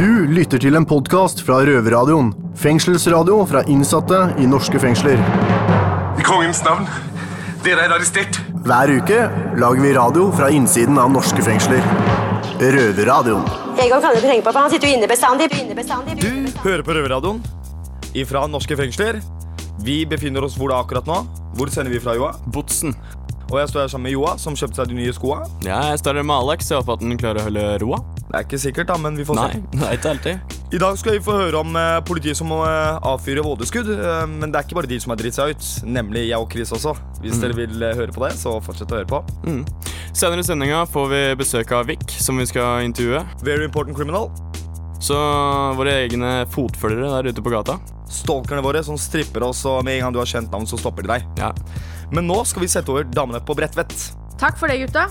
Du lytter til en podkast fra Røverradioen. Fengselsradio fra innsatte i norske fengsler. I kongens navn. Dere er arrestert. Hver uke lager vi radio fra innsiden av norske fengsler. Røverradioen. Egon kan du ikke tenke på, for han sitter jo inne bestandig. inne bestandig. Du hører på Røverradioen ifra norske fengsler. Vi befinner oss hvor da akkurat nå? Hvor sender vi fra, Joa? Botsen. Og jeg står her sammen med Joa, som kjøpte seg de nye skoa. Ja, jeg står her med Alex. Jeg håper at han klarer å holde roa. Det er ikke sikkert, da, men vi får Nei, se. det er ikke alltid. I dag skal vi få høre om eh, politiet som må eh, avfyre vådeskudd. Eh, men det er ikke bare de som har dritt seg ut, nemlig jeg og Chris også. Hvis dere vil eh, høre på det, så fortsett å høre på. Mm. Senere i sendinga får vi besøk av Vic, som vi skal intervjue. Very important criminal. Så våre egne fotfølgere der ute på gata. Stalkerne våre som stripper oss, og med en gang du har kjent navn, så stopper de deg. Ja. Men nå skal vi sette over damene på Bredtvet. Takk for det, gutta.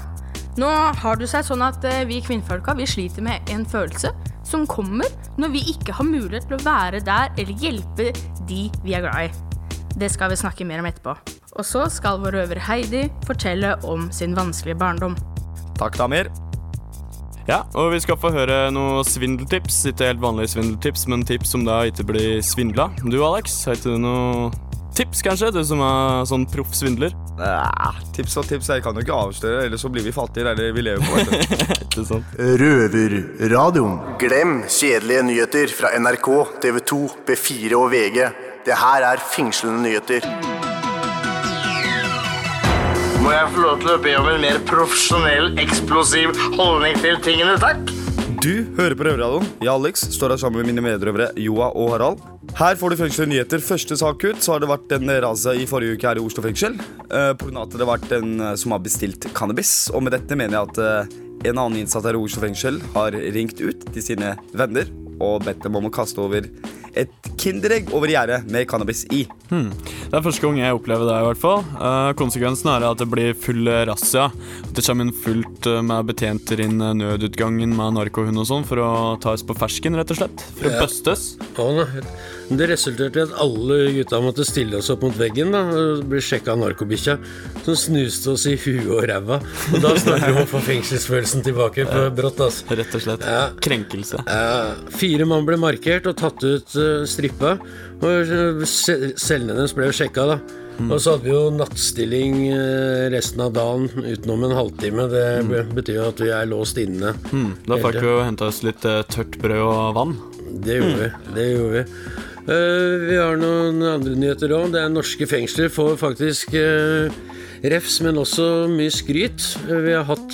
Nå har det seg sånn at eh, vi kvinnfolka vi sliter med en følelse som kommer når vi ikke har mulighet til å være der eller hjelpe de vi er glad i. Det skal vi snakke mer om etterpå. Og så skal vår røver Heidi fortelle om sin vanskelige barndom. Takk, damer. ja, og vi skal få høre noen svindeltips. Ikke helt vanlige svindeltips, men tips som da ikke blir svindla. Du, Alex, har ikke du noe tips, kanskje? Du som er sånn proff svindler. Ah, tips og tips. Jeg kan jo ikke avsløre, ellers så blir vi fattigere. Eller vi lever på det. Ikke sant? Røverradioen. Glem kjedelige nyheter fra NRK, TV 2, B4 og VG. Det her er fengslende nyheter. Må jeg få lov til å be om en mer profesjonell, eksplosiv holdning til tingene, takk? Du hører på Røverradioen. Jeg Alex står her sammen med mine medrøvere Joa og Harald. Her får du fengslede nyheter. Første sak ut, så har det vært en raza i forrige uke her i Oslo fengsel. Uh, på grunn at det har vært en eh, som har bestilt cannabis. Og med dette mener jeg at uh, en annen innsatt her i Oslo fengsel har ringt ut til sine venner og bedt dem om å kaste over et Kinderegg over gjerdet med cannabis i. Det er første gang jeg opplever det, i hvert fall. uh, konsekvensen er at det blir full razzia. Det kommer inn fullt eh, med betjenter inn eh, nødutgangen med narkohund og sånn for å ta oss på fersken, rett og slett. For å Ja. bustes. Å, nei. Det resulterte i at alle gutta måtte stille oss opp mot veggen da, og bli sjekka av narkobikkja, som snuste oss i huet og ræva. Og da snakker vi om å få fengselsfølelsen tilbake på brått. Altså. Rett og slett. Ja. Krenkelse. Ja. fire mann ble markert og tatt ut uh, strippa, og eh, cellene deres ble sjekka. da. Og så hadde vi jo nattstilling eh, resten av dagen utenom en halvtime. Det be- betyr jo at vi er låst inne. Mm. Da fikk vi jo henta oss litt tørt brød og vann. Det gjorde vi. Det gjorde vi. Eh, vi har noen andre nyheter òg. Det er norske fengsler får faktisk eh, refs, men også mye skryt. Eh, vi har hatt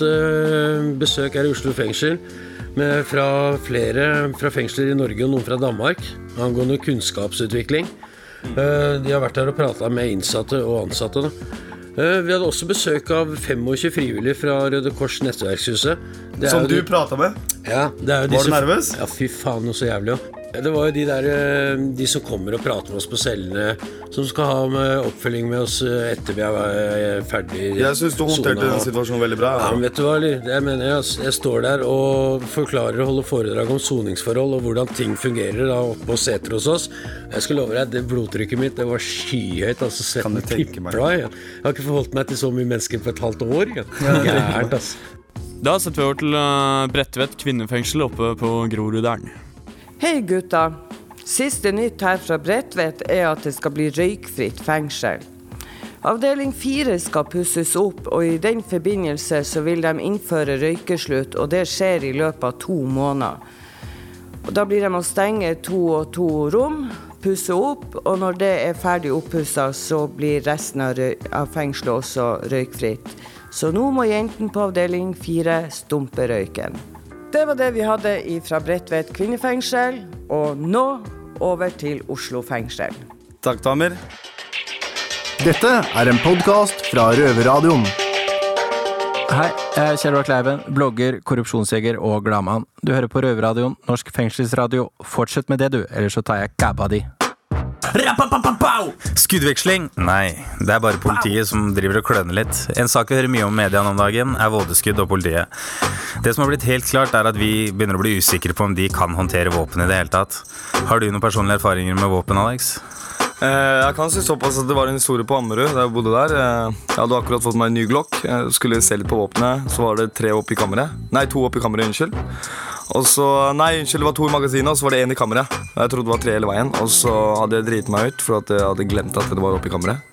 besøk her i Oslo fengsel med, fra flere fra fengsler i Norge og noen fra Danmark angående kunnskapsutvikling. De har vært her og prata med innsatte og ansatte. Vi hadde også besøk av 25 frivillige fra Røde Kors nettverkshuset. Det er Som du de- prater med. ja, er Var du nervøs? Ja, fy faen, noe så jævlig òg. Det var jo de der eh, De som kommer og prater med oss på cellene, som skal ha med oppfølging med oss eh, etter vi er eh, ferdig Jeg syns du håndterte den situasjonen veldig bra. Ja, men vet du hva, jeg mener jeg, jeg står der og forklarer og holder foredrag om soningsforhold og hvordan ting fungerer da oppe på seter hos oss. Jeg skal love deg, det blodtrykket mitt det var skyhøyt. altså Kan Svetten du tenke meg. pipla. Jeg. har ikke forholdt meg til så mye mennesker på et halvt år. Gærent, altså. Da setter vi over til Bredtvet kvinnefengsel oppe på Groruddalen. Hei gutta. Siste nytt her fra Bredtvet er at det skal bli røykfritt fengsel. Avdeling fire skal pusses opp, og i den forbindelse så vil de innføre røykeslutt, og det skjer i løpet av to måneder. Og da blir de å stenge to og to rom, pusse opp, og når det er ferdig oppussa, så blir resten av, av fengselet også røykfritt. Så nå må jentene på avdeling fire stumpe røyken. Det var det vi hadde fra Bredtveit kvinnefengsel, og nå over til Oslo fengsel. Takk, damer. Dette er en podkast fra Røverradioen. Hei, jeg er Kjell Roar Kleiven, blogger, korrupsjonsjeger og gladmann. Du hører på Røverradioen, norsk fengselsradio. Fortsett med det, du, ellers så tar jeg gabba di. Skuddveksling? Nei, det er bare politiet som driver og kløner litt. En sak vi hører mye om i media nå om dagen, er vådeskudd og politiet. Det som har blitt helt klart, er at vi begynner å bli usikre på om de kan håndtere våpen i det hele tatt. Har du noen personlige erfaringer med våpen, Alex? Eh, jeg kan si såpass at Det var en historie på Ammerud. der Jeg bodde der Eh, Jeg hadde akkurat fått meg en ny Glock. Jeg skulle se litt på våpenet. Så var det tre opp i kammeret. Nei, to opp i kammeret, unnskyld. Og så, nei, unnskyld, det var to i magasinet, og så var det én i kammeret. Jeg trodde det var tre hele veien, og så hadde jeg driti meg ut for at jeg hadde glemt at det var oppe i kammeret.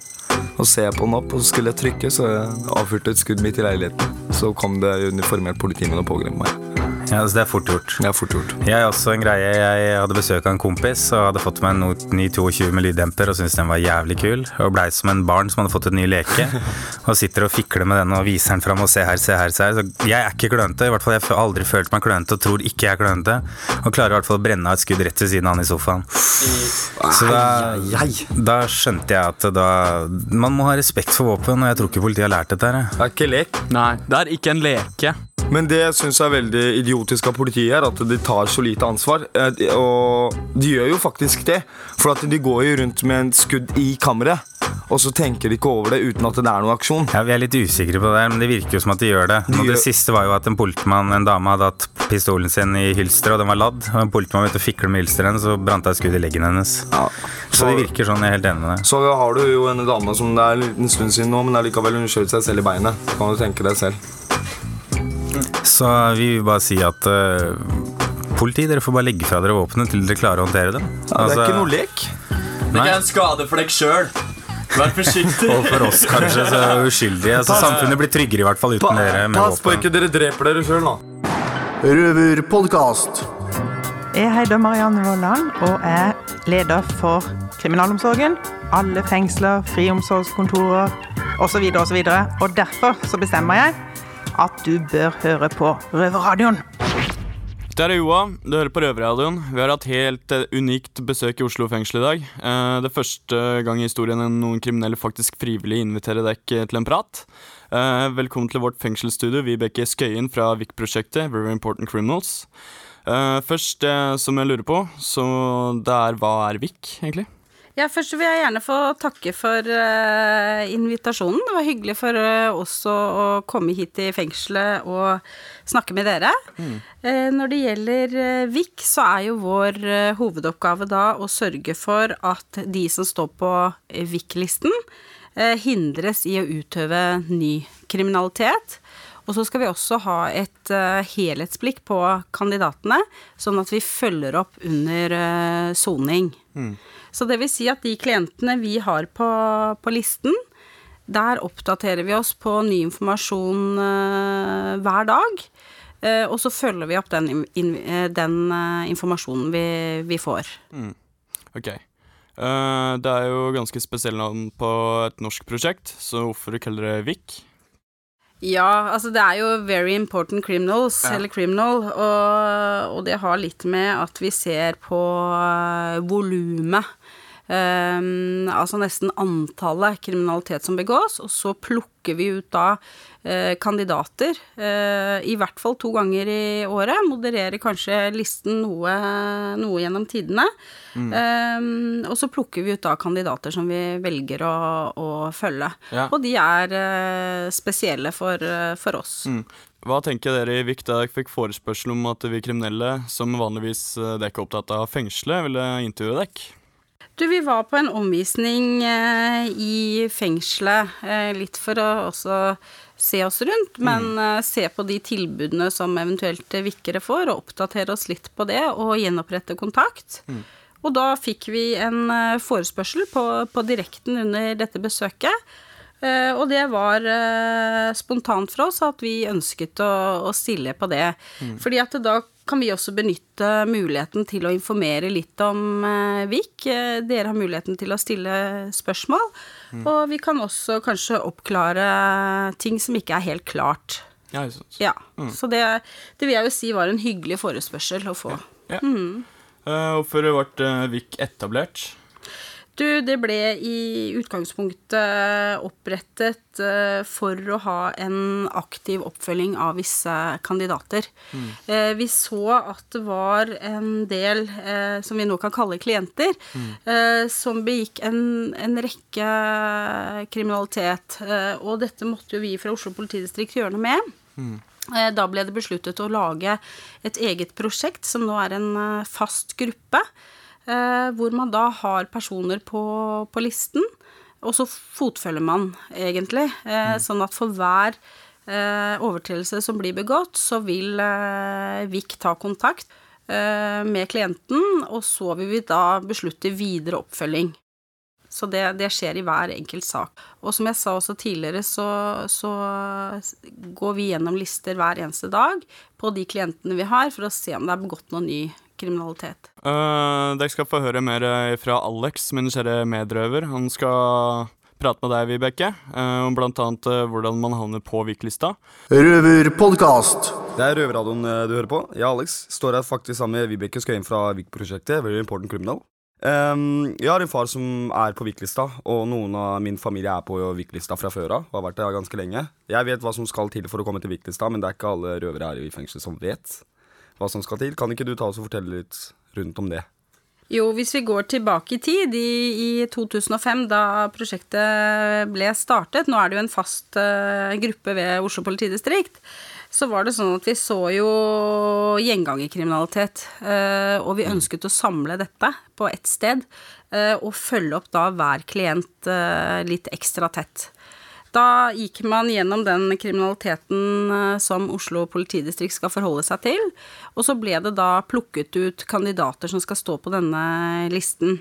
Og så ser jeg på den opp, og så skulle jeg trykke, så jeg avfyrte et skudd midt i leiligheten. Så kom det uniformert politimenn og pågrep meg. Ja, altså Det er fort gjort. Det er fort gjort. Jeg er også en greie, jeg hadde besøk av en kompis og hadde fått meg en ny 22 med lyddemper og syntes den var jævlig kul. Og blei som en barn som hadde fått et ny leke. Og sitter og fikler med den og viser den fram og se her, se her, se her. Så jeg er ikke klønete. I hvert fall jeg har aldri følt meg klønete og tror ikke jeg er klønete. Og klarer i hvert fall å brenne av et skudd rett ved siden av han i sofaen. Så da, da skjønte jeg at da Man må ha respekt for våpen, og jeg tror ikke politiet har lært dette her. Det er ikke lek. Nei, det er ikke en leke. Men det jeg syns er veldig idiotisk av politiet, er at de tar så lite ansvar. Eh, Og de gjør jo faktisk det. For at de går jo rundt med en skudd i kammeret, og så tenker de ikke over det uten at det er noen aksjon. Ja, Vi er litt usikre på det, men det virker jo som at de gjør det. De Og det gjør- siste var jo at en politimann, en dame, hadde hatt pistolen sin i hylsteret, og den var ladd. Og en politimann begynte å fikle med hylsteret hennes, så brant et skudd i leggen hennes. Så det virker sånn, jeg er helt enig med deg. Så har du jo en dame som det er en liten stund siden nå, men allikevel hun skjøt seg selv i beinet. Kan du tenke deg selv. Så vi vil bare si at uh, politi, dere får bare legge fra dere våpenet til dere klarer å håndtere dem. Ja, det er ikke noe lek. Nei. en skade for deg sjøl. Vær forsiktig. Og for oss kanskje så uskyldige. Så Pass- samfunnet blir tryggere i hvert fall uten dere med Pass på ikke dere dreper dere sjøl, da. Røverpodkast. Jeg heter Marianne Vollan og er leder for kriminalomsorgen. Alle fengsler, friomsorgskontorer osv. osv. Og derfor så bestemmer jeg at du bør høre på Røverradioen. Det er Joa, du hører på Røverradioen. Vi har hatt helt eh, unikt besøk i Oslo fengsel i dag. Eh, det er første gang i historien noen kriminelle faktisk frivillig inviterer deg til en prat. Eh, velkommen til vårt fengselsstudio, Vibeke Skøyen fra VIK-prosjektet Very Important Criminals. Først som jeg lurer på, så det er hva er VIK, egentlig? Ja, først vil jeg gjerne få takke for uh, invitasjonen. Det var hyggelig for uh, oss å, å komme hit i fengselet og snakke med dere. Eh, når det gjelder eh, VIK, så er jo vår eh, hovedoppgave da å sørge for at de som står på eh, VIK-listen, eh, hindres i å utøve ny kriminalitet. Og så skal vi også ha et eh, helhetsblikk på kandidatene, sånn at vi følger opp under eh, soning. Så det vil si at de klientene vi har på, på listen, der oppdaterer vi oss på ny informasjon eh, hver dag. Eh, og så følger vi opp den, eh, den informasjonen vi, vi får. Mm. Ok. Det er jo ganske spesielt navn på et norsk prosjekt, så hvorfor kaller dere VIK? Ja, altså det er jo very important criminals, Ja. eller criminal, og, og det har litt med at vi ser på volumet. Um, altså nesten antallet kriminalitet som begås, og så plukker vi ut da eh, kandidater, eh, i hvert fall to ganger i året. Modererer kanskje listen noe, noe gjennom tidene. Um, og så plukker vi ut da kandidater som vi velger å, å følge. Ja. Og de er eh, spesielle for, for oss. Mm. Hva tenker dere i VIK da dere fikk forespørsel om at vi kriminelle, som vanligvis dere er opptatt av å fengsle, ville intervjue dere? Du, vi var på en omvisning eh, i fengselet, eh, litt for å også se oss rundt, men eh, se på de tilbudene som eventuelt vikkere får, og oppdatere oss litt på det, og gjenopprette kontakt. Og da fikk vi en eh, forespørsel på, på direkten under dette besøket. Eh, og det var eh, spontant fra oss at vi ønsket å, å stille på det. Mm. Fordi at da kan vi også benytte muligheten til å informere litt om eh, VIK. Eh, Dere har muligheten til å stille spørsmål. Mm. Og vi kan også kanskje oppklare ting som ikke er helt klart. Ja, jeg synes. Ja, Mm. Så det, det vil jeg jo si var en hyggelig forespørsel å få. Ja. Mm. Eh, hvorfor ble VIK etablert? Du, det ble i utgangspunktet opprettet eh, for å ha en aktiv oppfølging av visse kandidater. Mm. Eh, Vi så at det var en del, eh, som vi nå kan kalle klienter, mm. som begikk en, en rekke kriminalitet. Og dette måtte jo vi fra Oslo politidistrikt gjøre noe med. Mm. Da ble det besluttet å lage et eget prosjekt, som nå er en fast gruppe. Eh, Hvor man da har personer på, på listen, og så fotfølger man, egentlig. eh, Sånn at for hver eh, overtredelse som blir begått, så vil VIK ta kontakt eh, med klienten, og så vil vi da beslutte videre oppfølging. Så det, det, skjer i hver enkelt sak. Og som jeg sa også tidligere, så, så, går vi gjennom lister hver eneste dag på de klientene vi har, for å se om det er begått noen ny kriminalitet. Uh, dere skal få høre mer fra Alex, min kjære medrøver. Han skal prate med deg, Vibeke, uh, om bl.a. Uh, hvordan man havner på Vik-lista. Røverpodkast. Det er Røverradioen du hører på. Jeg, Alex, står her faktisk sammen med Vibeke Skøyen fra Vik-prosjektet. Very Important Criminal. Um, jeg har en far som er på Vik-lista, og noen av min familie er på Vik-lista fra før av. Og har vært der ganske lenge. Jeg vet hva som skal til for å komme til Vik-lista, men det er ikke alle røvere her i fengsel som vet hva som skal til. Kan ikke du ta oss og fortelle litt rundt om det? Jo, hvis vi går tilbake i tid, i, i 2005, da prosjektet ble startet Nå er det jo en fast uh, gruppe ved Oslo politidistrikt så var det sånn at vi så jo gjengangerkriminalitet. Uh, og vi ønsket å samle dette på ett sted Uh, og følge opp da hver klient eh, litt ekstra tett. Da gikk man gjennom den kriminaliteten som Oslo politidistrikt skal forholde seg til, og så ble det da plukket ut kandidater som skal stå på denne listen.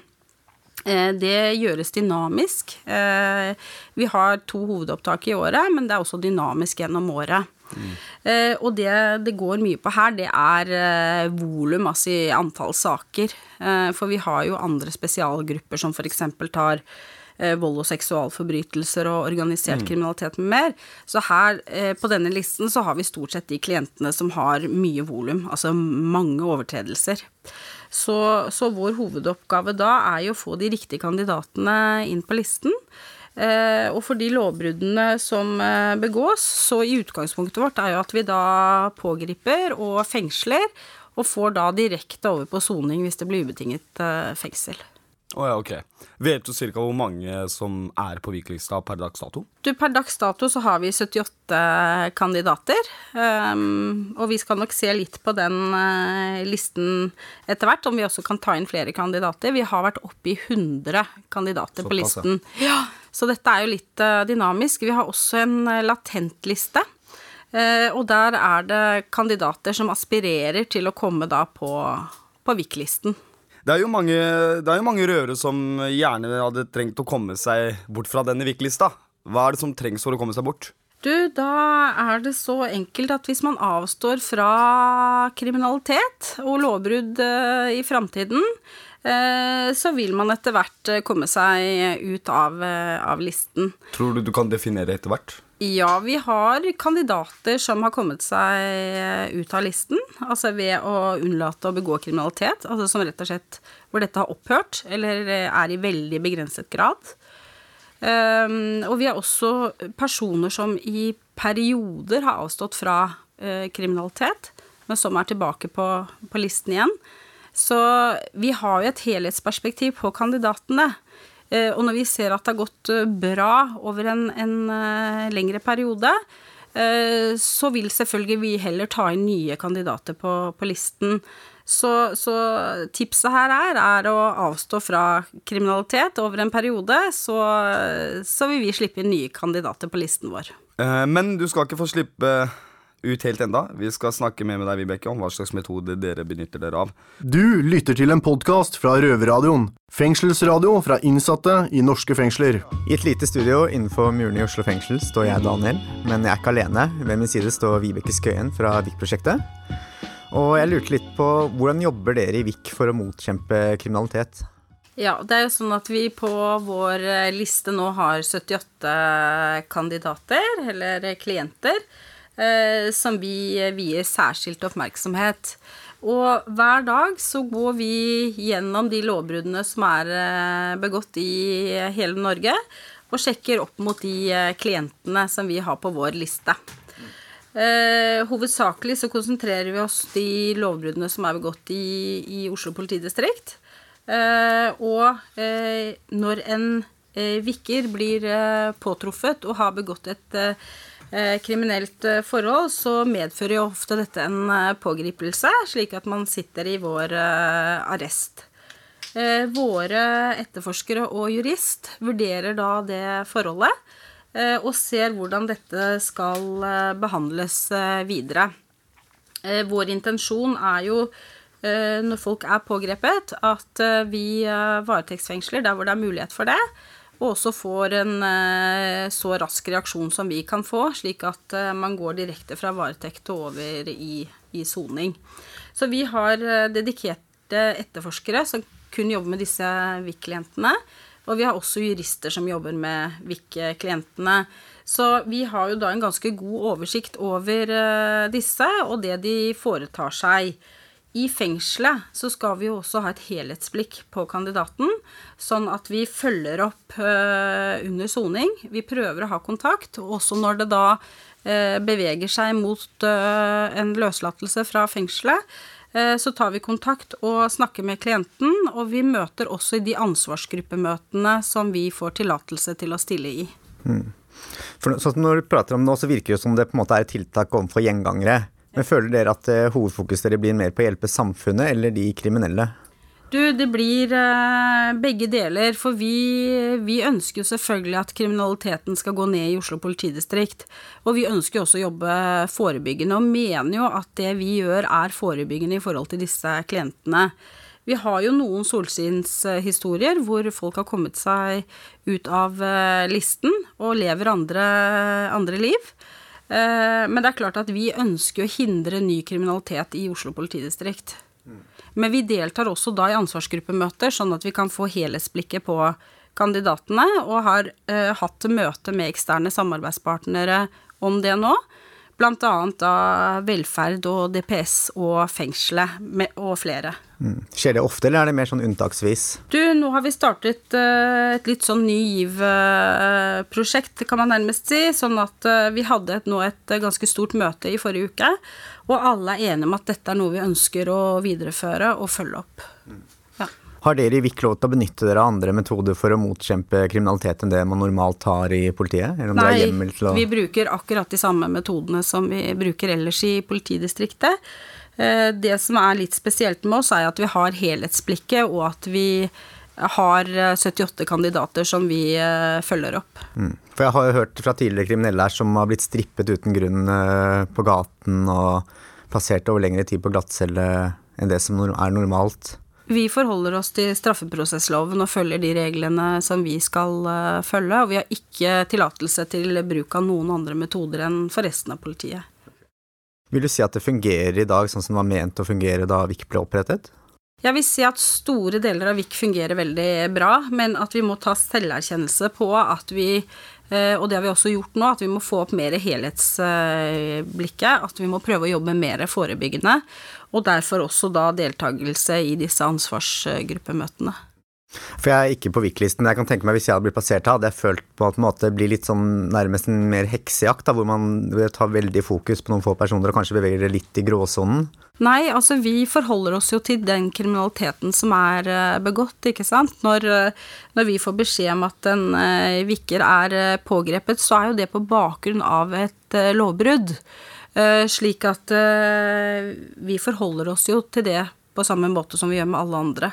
Det gjøres dynamisk. Vi har to hovedopptak i året, men det er også dynamisk gjennom året. Mm. Eh, og det det går mye på her, det er eh, volum, altså i antall saker. Eh, for vi har jo andre spesialgrupper som f.eks. tar eh, vold og seksualforbrytelser og organisert mm. kriminalitet med mer. Så her eh, på denne listen så har vi stort sett de klientene som har mye volum, altså mange overtredelser. Så, så, vår hovedoppgave da er jo å få de riktige kandidatene inn på listen. Eh, og for de lovbruddene som eh, begås, så i utgangspunktet vårt er jo at vi da pågriper og fengsler, og får da direkte over på soning hvis det blir ubetinget eh, fengsel. Oh ja, ok. Vet du ca. hvor mange som er på Wikileaks-lista per dags dato? Du, Per dags dato så har vi 78 kandidater. Um, og vi skal nok se litt på den uh, listen etter hvert, om vi også kan ta inn flere kandidater. Vi har vært oppe i 100 kandidater så på listen. Ja, Så dette er jo litt uh, dynamisk. Vi har også en uh, latentliste. Uh, og der er det kandidater som aspirerer til å komme da på, på VIK-listen. Det er, jo mange, det er jo mange røvere som gjerne hadde trengt å komme seg bort fra denne VIK-lista. Hva er det som trengs for å komme seg bort? Du, da er det så enkelt at hvis man avstår fra kriminalitet og lovbrudd uh, i framtiden, uh, så vil man etter hvert uh, komme seg ut av, av listen. Tror du du kan definere etter hvert? Ja, vi har kandidater som har kommet seg ut av listen. Altså ved å unnlate å begå kriminalitet. Altså som rett og slett hvor dette har opphørt, eller er i veldig begrenset grad. Um, og vi har også personer som i perioder har avstått fra uh, kriminalitet, men som er tilbake på, på listen igjen. Så vi har jo et helhetsperspektiv på kandidatene. Eh, og når vi ser at det har gått eh, bra over en, en eh, lengre periode, så vil selvfølgelig vi heller ta inn nye kandidater på, på listen. Så, så, tipset her er, er å avstå fra kriminalitet over en periode, så, så vil vi slippe inn nye kandidater på listen vår. Men du skal ikke få slippe ut helt enda. Vi skal snakke mer med deg, Vibeke, om hva slags metode dere benytter dere av. Du lytter til en podkast fra Røverradioen. Fengselsradio fra innsatte i norske fengsler. I et lite studio innenfor murene i Oslo fengsel står jeg, Daniel. Men jeg er ikke alene. Ved min side står Vibeke Skøyen fra VIK-prosjektet. Og jeg lurte litt på hvordan jobber dere i VIK for å motkjempe kriminalitet? Ja, det er jo sånn at vi på vår liste nå har 78 kandidater, eller klienter. Eh, som vi vier særskilt oppmerksomhet. Og hver dag så går vi gjennom de lovbruddene som er eh, begått i hele Norge, og sjekker opp mot de eh, klientene som vi har på vår liste. Eh, hovedsakelig så konsentrerer vi oss de lovbruddene som er begått i, i Oslo politidistrikt. Eh, og eh, når en vikker blir påtruffet og har begått et Eh, kriminelt eh, forhold, så medfører jo ofte dette en eh, pågripelse, slik at man sitter i vår arrest. Våre etterforskere og jurist vurderer da det forholdet. eh, og ser hvordan dette skal eh, behandles eh, videre. Eh, Vår intensjon er jo eh, når folk er pågrepet, at eh, vi eh, varetektsfengsler der hvor det er mulighet for det, og også får en eh, så rask reaksjon som vi kan få, slik at eh, man går direkte fra varetekt og over i i soning. Så vi har eh, dedikerte etterforskere som kun jobber med disse VIK-klientene. Og vi har også jurister som jobber med VIK-klientene. Så vi har jo da en ganske god oversikt over disse og det de foretar seg. I fengselet så skal vi jo også ha et helhetsblikk på kandidaten, sånn at vi følger opp eh, under soning. Vi prøver å ha kontakt, også når det da eh, beveger seg mot eh, en løslatelse fra fengselet, så tar vi kontakt og snakker med klienten, og vi møter også i de ansvarsgruppemøtene som vi får tillatelse til å stille i. For sånn når du prater om det så virker det som det på en måte er et tiltak overfor gjengangere. Men føler dere at eh, hovedfokuset dere blir mer på å hjelpe samfunnet eller de kriminelle? Du, det blir eh, begge deler, for vi, vi ønsker jo selvfølgelig at kriminaliteten skal gå ned i Oslo politidistrikt. Og vi ønsker jo også å jobbe forebyggende, og mener jo at det vi gjør er forebyggende i forhold til disse klientene. Vi har jo noen solskinnshistorier hvor folk har kommet seg ut av eh, listen og lever andre, andre liv. Eh, Men det er klart at vi ønsker å hindre ny kriminalitet i Oslo politidistrikt. Men vi deltar også da i ansvarsgruppemøter, sånn at vi kan få helhetsblikket på kandidatene, og har eh, hatt møte med eksterne samarbeidspartnere om det nå. Blant annet velferd og DPS og fengselet med, og flere. Mm. Skjer det ofte, eller er det mer sånn unntaksvis? Du, nå har vi startet uh, et litt sånn Ny giv-prosjekt, kan man nærmest si. Sånn at uh, vi hadde et, nå et eh, ganske stort møte i forrige uke. Og alle er enige om at dette er noe vi ønsker å videreføre og følge opp. Har dere i VIK lov til å benytte dere av andre metoder for å motkjempe kriminalitet enn det man normalt har i politiet? Eller om det Nei, å vi bruker akkurat de samme metodene som vi bruker ellers i politidistriktet. Eh, Det som er litt spesielt med oss, er at vi har helhetsblikket, og at vi har eh, 78 kandidater som vi eh, følger opp. Mm. For jeg har jo hørt fra tidligere kriminelle her som har blitt strippet uten grunn eh, på gaten og plassert over lengre tid på glattcelle enn det som er normalt. Vi forholder oss til straffeprosessloven og følger de reglene som vi skal eh, følge, og vi har ikke tillatelse til bruk av noen andre metoder enn for resten av politiet. Vil du si at det fungerer i dag sånn som det var ment å fungere da VIK ble opprettet? Jeg vil si at store deler av VIK fungerer veldig bra, men at vi må ta selverkjennelse på at vi, og det har vi også gjort nå, at vi må få opp mer helhetsblikket, at vi må prøve å jobbe mer forebyggende, og derfor også da deltakelse i disse ansvarsgruppemøtene. For jeg er ikke på VIK-listen, men jeg kan tenke meg hvis jeg hadde blitt plassert her, hadde jeg følt på en måte blir litt sånn nærmest en mer heksejakt, da, hvor man tar veldig fokus på noen få personer og kanskje beveger det litt i gråsonen. Nei, altså vi forholder oss jo til den kriminaliteten som er eh, begått, ikke sant. Når, eh, når vi får beskjed om at en eh, vikker er pågrepet, så er jo det på bakgrunn av et lovbrudd. Slik at vi forholder oss jo til det på samme måte som vi gjør med alle andre.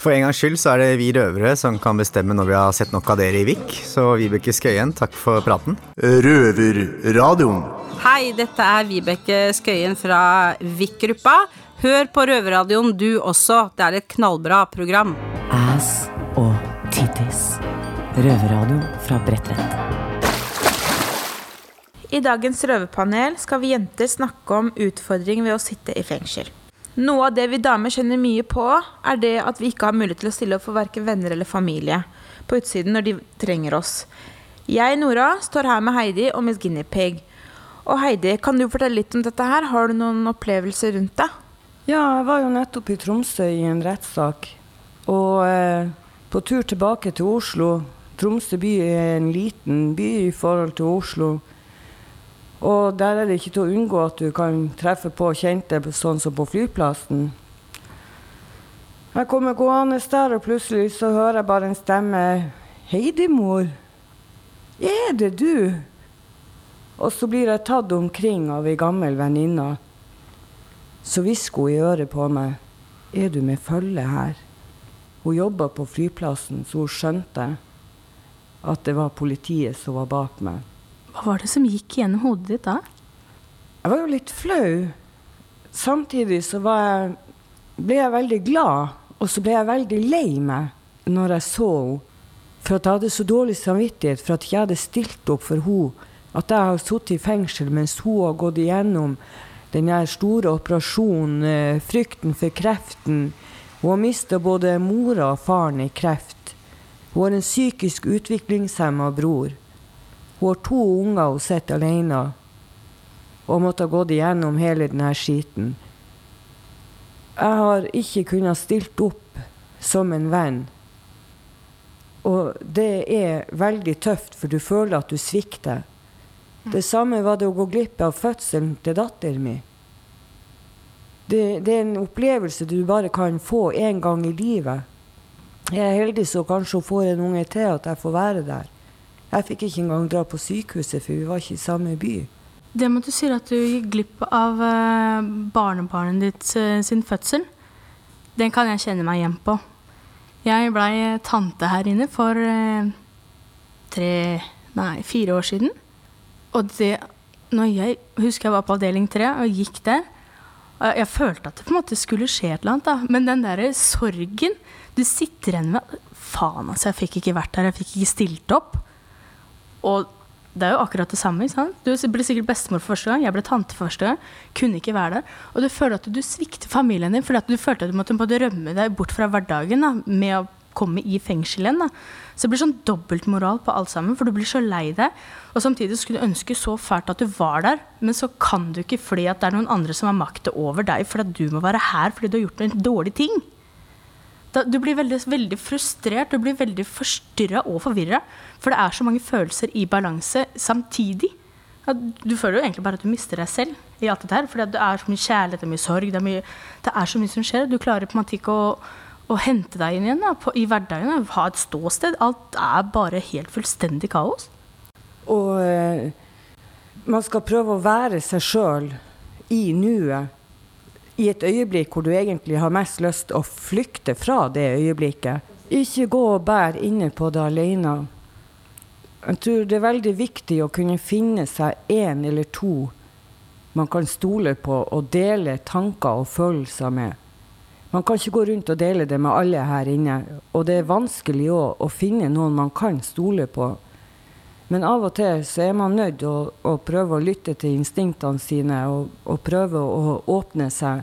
For en gangs skyld så er det vi røvere som kan bestemme når vi har sett nok av dere i VIK, så Vibeke Skøyen, takk for praten. Røverradioen. Hei, dette er Vibeke Skøyen fra VIK-gruppa. Hør på Røverradioen du også, det er et knallbra program. Ass og tittis. Røverradioen fra Bredtvet. I dagens røverpanel skal vi jenter snakke om utfordring ved å sitte i fengsel. Noe av det vi damer kjenner mye på, er det at vi ikke har mulighet til å stille opp for verken venner eller familie på utsiden når de trenger oss. Jeg, Nora, står her med Heidi og Miss Guinea Pig. Og Heidi, kan du fortelle litt om dette her? Har du noen opplevelser rundt det? Ja, jeg var jo nettopp i Tromsø i en rettssak. Og eh, på tur tilbake til Oslo. Tromsø by er en liten by i forhold til Oslo. Og der er det ikke til å unngå at du kan treffe på kjente, sånn som på flyplassen. Jeg kommer gående der, og plutselig så hører jeg bare en stemme. 'Heidi, mor. Er det du?' Og så blir jeg tatt omkring av ei gammel venninne. Så hvisker hun i øret på meg. 'Er du med følge her?' Hun jobba på flyplassen, så hun skjønte. at det var politiet som var bak meg. Hva var det som gikk gjennom hodet ditt da? Jeg var jo litt flau. Samtidig så jeg, ble jeg veldig glad, og så ble jeg veldig lei meg når jeg så henne. For at jeg hadde så dårlig samvittighet for at jeg hadde stilt opp for henne. At jeg har sittet i fengsel mens hun har gått igjennom den store operasjonen, eh, frykten for kreften. Hun har mista både mora og faren i kreft. Hun har en psykisk utviklingshemma bror. Hun har to unger hun sitter alene og måtte ha gått igjennom hele denne skiten. Jeg har ikke kunnet stilt opp som en venn. Og det er veldig tøft, for du føler at du svikter. Det samme var det å gå glipp av fødselen til datteren min. Det, det, er en opplevelse du bare kan få én gang i livet. Jeg er heldig så kanskje hun får en unge til, at jeg får være der. Jeg fikk ikke engang dra på sykehuset, for vi var ikke i samme by. Det med at du sier at du gikk glipp av uh, barnebarnet ditt uh, sin fødsel, den kan jeg kjenne meg igjen på. Jeg blei tante her inne for uh, tre, nei, fire år siden. Og det når jeg husker jeg var på avdeling tre og gikk der og Jeg følte at det på en måte skulle skje et eller annet, da. Men den derre sorgen du sitter igjen med Faen, altså, jeg fikk ikke vært der, jeg fikk ikke stilt opp. Og det er jo akkurat det samme. sant? Du ble sikkert bestemor for første gang, jeg ble tante for første gang. Kunne ikke være der. Og du føler at du svikter familien din fordi at du følte at du måtte rømme deg bort fra hverdagen da, med å komme i fengsel igjen. da. Så det blir sånn dobbeltmoral på alt sammen, for du blir så lei deg. Og samtidig skulle du ønske så fælt at du var der, men så kan du ikke fordi at det er noen andre som har makta over deg, fordi at du må være her fordi du har gjort en dårlig ting. Du blir veldig, veldig, frustrert, du blir veldig forstyrra og forvirra. For det er så mange følelser i balanse samtidig. Du føler jo egentlig bare at du mister deg selv i alt dette her. For det er så mye kjærlighet, det er mye sorg, det er, mye, det er så mye som skjer. Du klarer på en måte ikke å å hente deg inn igjen da, på, i hverdagen. Ha et ståsted. Alt er bare helt fullstendig kaos. Og eh, man skal prøve å være seg sjøl i nuet. I et øyeblikk hvor du egentlig har mest lyst til å flykte fra det øyeblikket. Ikke gå og bære inne på det alene. Jeg tror det er veldig viktig å kunne finne seg én eller to man kan stole på og dele tanker og følelser med. Man kan ikke gå rundt og dele det med alle her inne. Og det er vanskelig òg å finne noen man kan stole på. Men av og til så er man nødt til å, å, prøve å lytte til instinktene sine og, og, prøve å åpne seg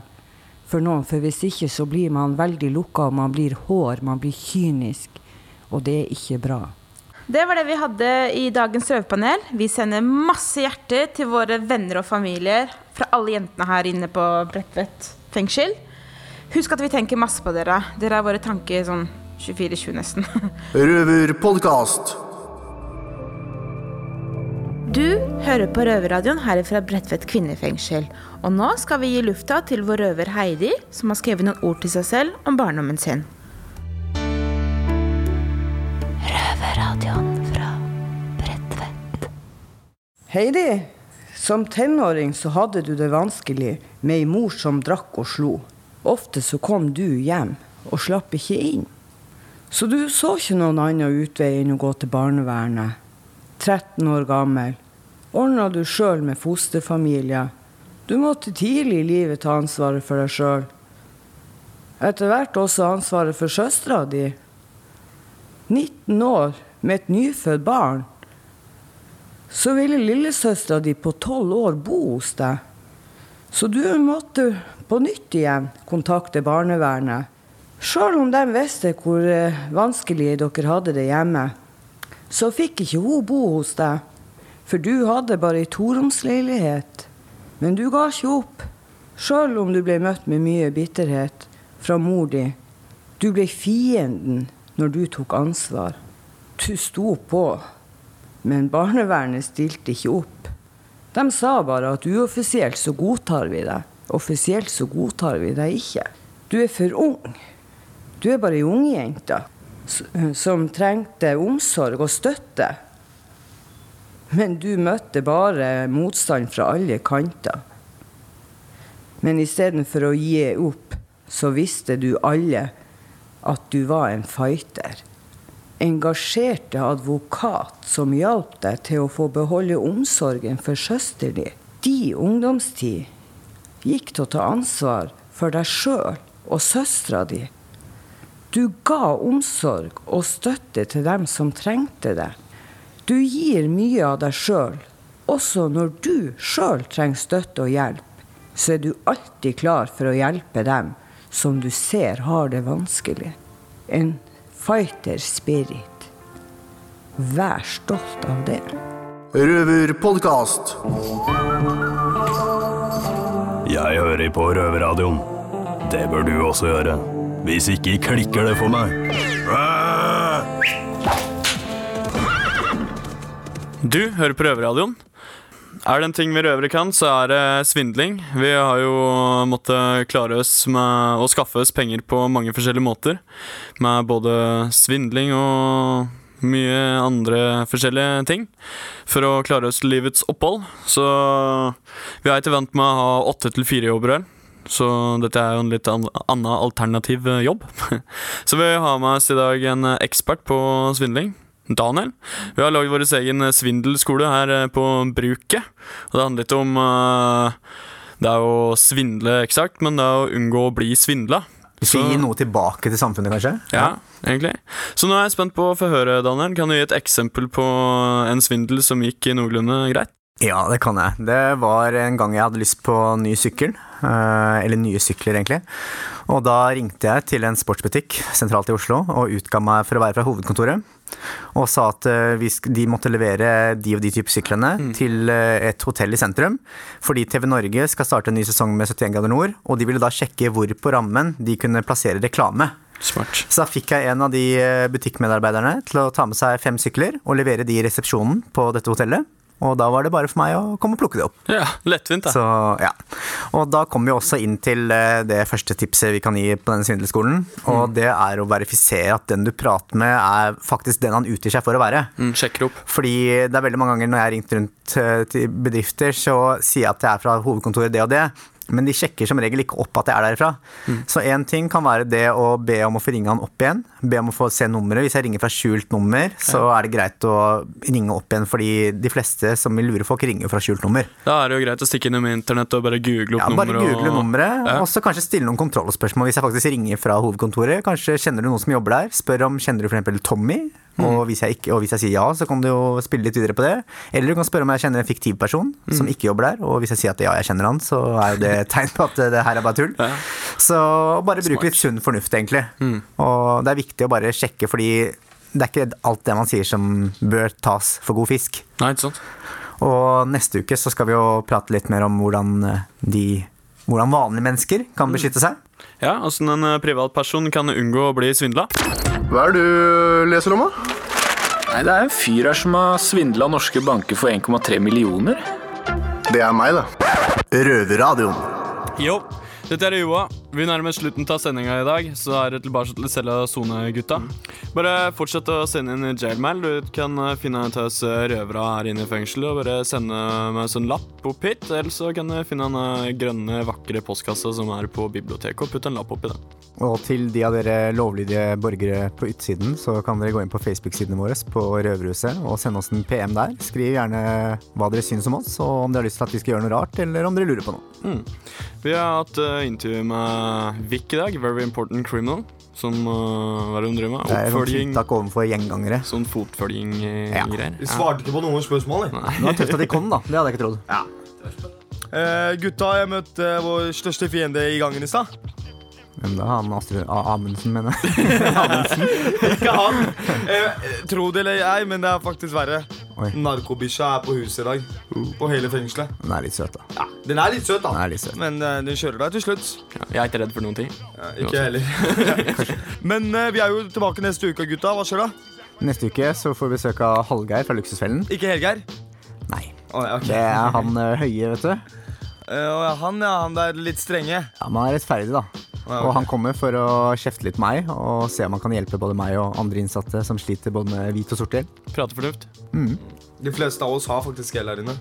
for noen. For hvis ikke så blir man veldig lukka, man blir hår, man blir kynisk. Og det er ikke bra. Det var det vi hadde i dagens røverpanel. Vi sender masse hjerter til våre venner og familier fra alle jentene her inne på Bredtvet fengsel. Husk at vi tenker masse på dere. Dere er våre tanker sånn 24-20 nesten. Røverpodkast. Du hører på Røverradioen her fra Bredtvet kvinnefengsel. Og nå skal vi gi lufta til vår røver Heidi, som har skrevet noen ord til seg selv om barndommen sin. Røverradioen fra Bredtvet. Heidi, som tenåring så hadde du det vanskelig med ei mor som drakk og slo. Ofte så kom du hjem og slapp ikke inn. Så du så ikke noen annen utvei enn å gå til barnevernet. 13 år gammel. Ordna du sjøl med fosterfamilie. Du måtte tidlig i livet ta ansvaret for deg sjøl. Etter hvert også ansvaret for søstera di. 19 år med et nyfødt barn. Så ville lillesøstera di på 12 år bo hos deg. Så du måtte på nytt igjen kontakte barnevernet. Sjøl om de visste hvor eh, vanskelig dere hadde det hjemme, så fikk ikke hun bo hos deg. For du hadde bare ei toromsleilighet. Men du ga ikke opp, sjøl om du ble møtt med mye bitterhet fra mor di. Du ble fienden når du tok ansvar. Du sto på, men barnevernet stilte ikke opp. De sa bare at uoffisielt så godtar vi deg. Offisielt så godtar vi deg ikke. Du er for ung. Du er bare ei ungjente som trengte omsorg og støtte. Men du møtte bare motstand fra alle kanter. Men istedenfor å gi opp, så visste du alle at du var en fighter. engasjerte advokat som hjalp deg til å få beholde omsorgen for søster din. De ungdomstid gikk til å ta ansvar for deg sjøl og søstera di. Du ga omsorg og støtte til dem som trengte det. Du gir mye av deg sjøl. Også når du sjøl trenger støtte og hjelp, så er du alltid klar for å hjelpe dem som du ser har det vanskelig. En fighter spirit. Vær stolt av det. Røverpodkast. Jeg hører på Røverradioen. Det bør du også gjøre. Hvis ikke klikker det for meg. Du hører på Røverradioen. Er det en ting vi røvere kan, så er det svindling. Vi har jo måttet klare oss med å skaffe oss penger på mange forskjellige måter. Med både svindling og mye andre forskjellige ting. For å klare oss livets opphold. Så vi er ikke vant med å ha åtte til fire jobber her. Så dette er jo en litt annen alternativ jobb. Så vi har med oss i dag en ekspert på svindling. Daniel. Vi har lagd vår egen eh, svindelskole her eh, på Bruket. Og det handler litt om eh, det er å svindle eksakt, men det er å unngå å bli svindla. Vi skal gi noe tilbake til samfunnet, kanskje? Ja, egentlig. Så nå er jeg spent på å få høre, Daniel. Kan du gi et eksempel på en svindel som gikk noenlunde greit? Ja, det kan jeg. Det var en gang jeg hadde lyst på ny sykkel. eh, Eller nye sykler, egentlig. Og da ringte jeg til en sportsbutikk sentralt i Oslo og utga meg for å være fra hovedkontoret. Og sa at eh, de måtte levere de og de type syklene til eh, et hotell i sentrum. Fordi TV Norge skal starte en ny sesong med 71 grader nord, og de ville da sjekke hvor på rammen de kunne plassere reklame. Smart. Så da fikk jeg en av de butikkmedarbeiderne til å ta med seg fem sykler og levere de i resepsjonen på dette hotellet. Og da var det bare for meg å komme og plukke det opp. Ja, lettvint da. Så, ja. Og da kommer vi også inn til eh, det første tipset vi kan gi på denne svindelskolen. Og Mm. det er å verifisere at den du prater med, er faktisk den han utgir seg for å være. Mm, sjekker opp. Fordi det er veldig mange ganger når jeg har ringt rundt eh, til bedrifter, så sier jeg at jeg er fra hovedkontoret det og det. Men de sjekker som regel ikke opp at jeg er derifra. Mm. Så én ting kan være det å be om å få ringe han opp igjen. Be om å få se nummeret. Hvis jeg ringer fra skjult nummer, så er det greit å ringe opp igjen, fordi de fleste som vil lure folk, ringer fra skjult nummer. Da er det jo greit å stikke innom internett og bare google opp Ja, bare nummeret. google nummeret, Ja. og så kanskje stille noen kontrollspørsmål hvis jeg faktisk ringer fra hovedkontoret. Kanskje kjenner du noen som jobber der. Spør om kjenner du f.eks. Tommy. Mm. Og hvis, jeg ikke, og hvis jeg sier ja, så kan du jo spille litt videre på det. Eller du kan spørre om jeg kjenner en fiktiv person som Mm. ikke jobber der. Og hvis jeg sier at ja, jeg kjenner han, så er jo det et tegn på at det her er bare tull. Så bare bruk litt sunn fornuft, egentlig. Mm. Og det er viktig å bare sjekke, fordi det er ikke alt det man sier som bør tas for god fisk. Nei, ikke sant? Og neste uke så skal vi jo prate litt mer om hvordan de hvordan vanlige mennesker kan beskytte seg. Ja, Åssen en eh, privatperson kan unngå å bli svindla. Hva er det du leser om, da? Nei, Det er en fyr her som har svindla norske banker for 1,3 millioner. Det er meg, da. Røverradioen. Yo, dette er Joa. Vi nærmer oss slutten av sendinga i dag, så er det tilbake til Selja Sone-gutta. Bare fortsett å sende inn jailmail. Du kan eh, finne en oss røvere her inne i fengselet og bare sende meg en sånn lapp opp hit. Eller så kan du finne en eh, grønne, vakre postkassa som er på biblioteket, og putte en lapp oppi den. Og til de av dere lovlydige borgere på utsiden, så kan dere gå inn på Facebook-sidene våre på Røverhuset og sende oss en PM der. Skriv gjerne hva dere syns om oss, og om dere har lyst til at vi skal gjøre noe rart, eller om dere lurer på noe. Mm. Vi har hatt intervju med Vic i dag, Very Important Criminal. Som uh, hva er det hun driver med? Det er sånn Oppfølging. overfor gjengangere. Sånn fotfølging-greier. Vi svarte ikke på noen spørsmål. jeg. Det var tøft at de kom, da. Det hadde jeg ikke trodd. Eh, gutta, jeg møtte uh, vår største fiende i gangen i stad. Hvem da? Han Astrid A- Amundsen, mener jeg. Ikke han. Eh, tro det eller ei, men det er faktisk verre. Narkobikkja er på huset i dag. På hele fengselet. Den er litt søt, da. Ja, Den er litt søt, da. Den er litt søt. Men uh, den kjører deg til slutt. Jeg er ikke redd for noen ting. Ikke jeg heller. men uh, vi er jo tilbake neste uke, gutta. Hva skjer da? Neste uke så får vi besøk av Hallgeir fra Luksusfellen. Ikke Helgeir? Nei. Oh, ja, ok. Det er han uh, høye, vet du. Uh, han, ja. Han der litt strenge. Ja, Men han er rettferdig, da. Og han kommer for å kjefte litt meg og se om han kan hjelpe både meg og andre innsatte som sliter både med hvit og sort gjeld. Pratefornuft. Mm. De fleste av oss har faktisk gjeld her inne.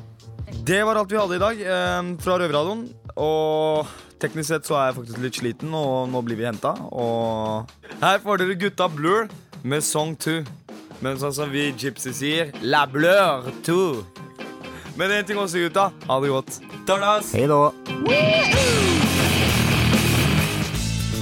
Det var alt vi hadde i dag eh, fra Røverradioen. Og teknisk sett så er jeg faktisk litt sliten, og nå blir vi henta. Og her får dere gutta Blur med Song 2. Men sånn som vi gypsy sier, la Blur 2. Men en ting også, gutta. Ha det godt. Hei da.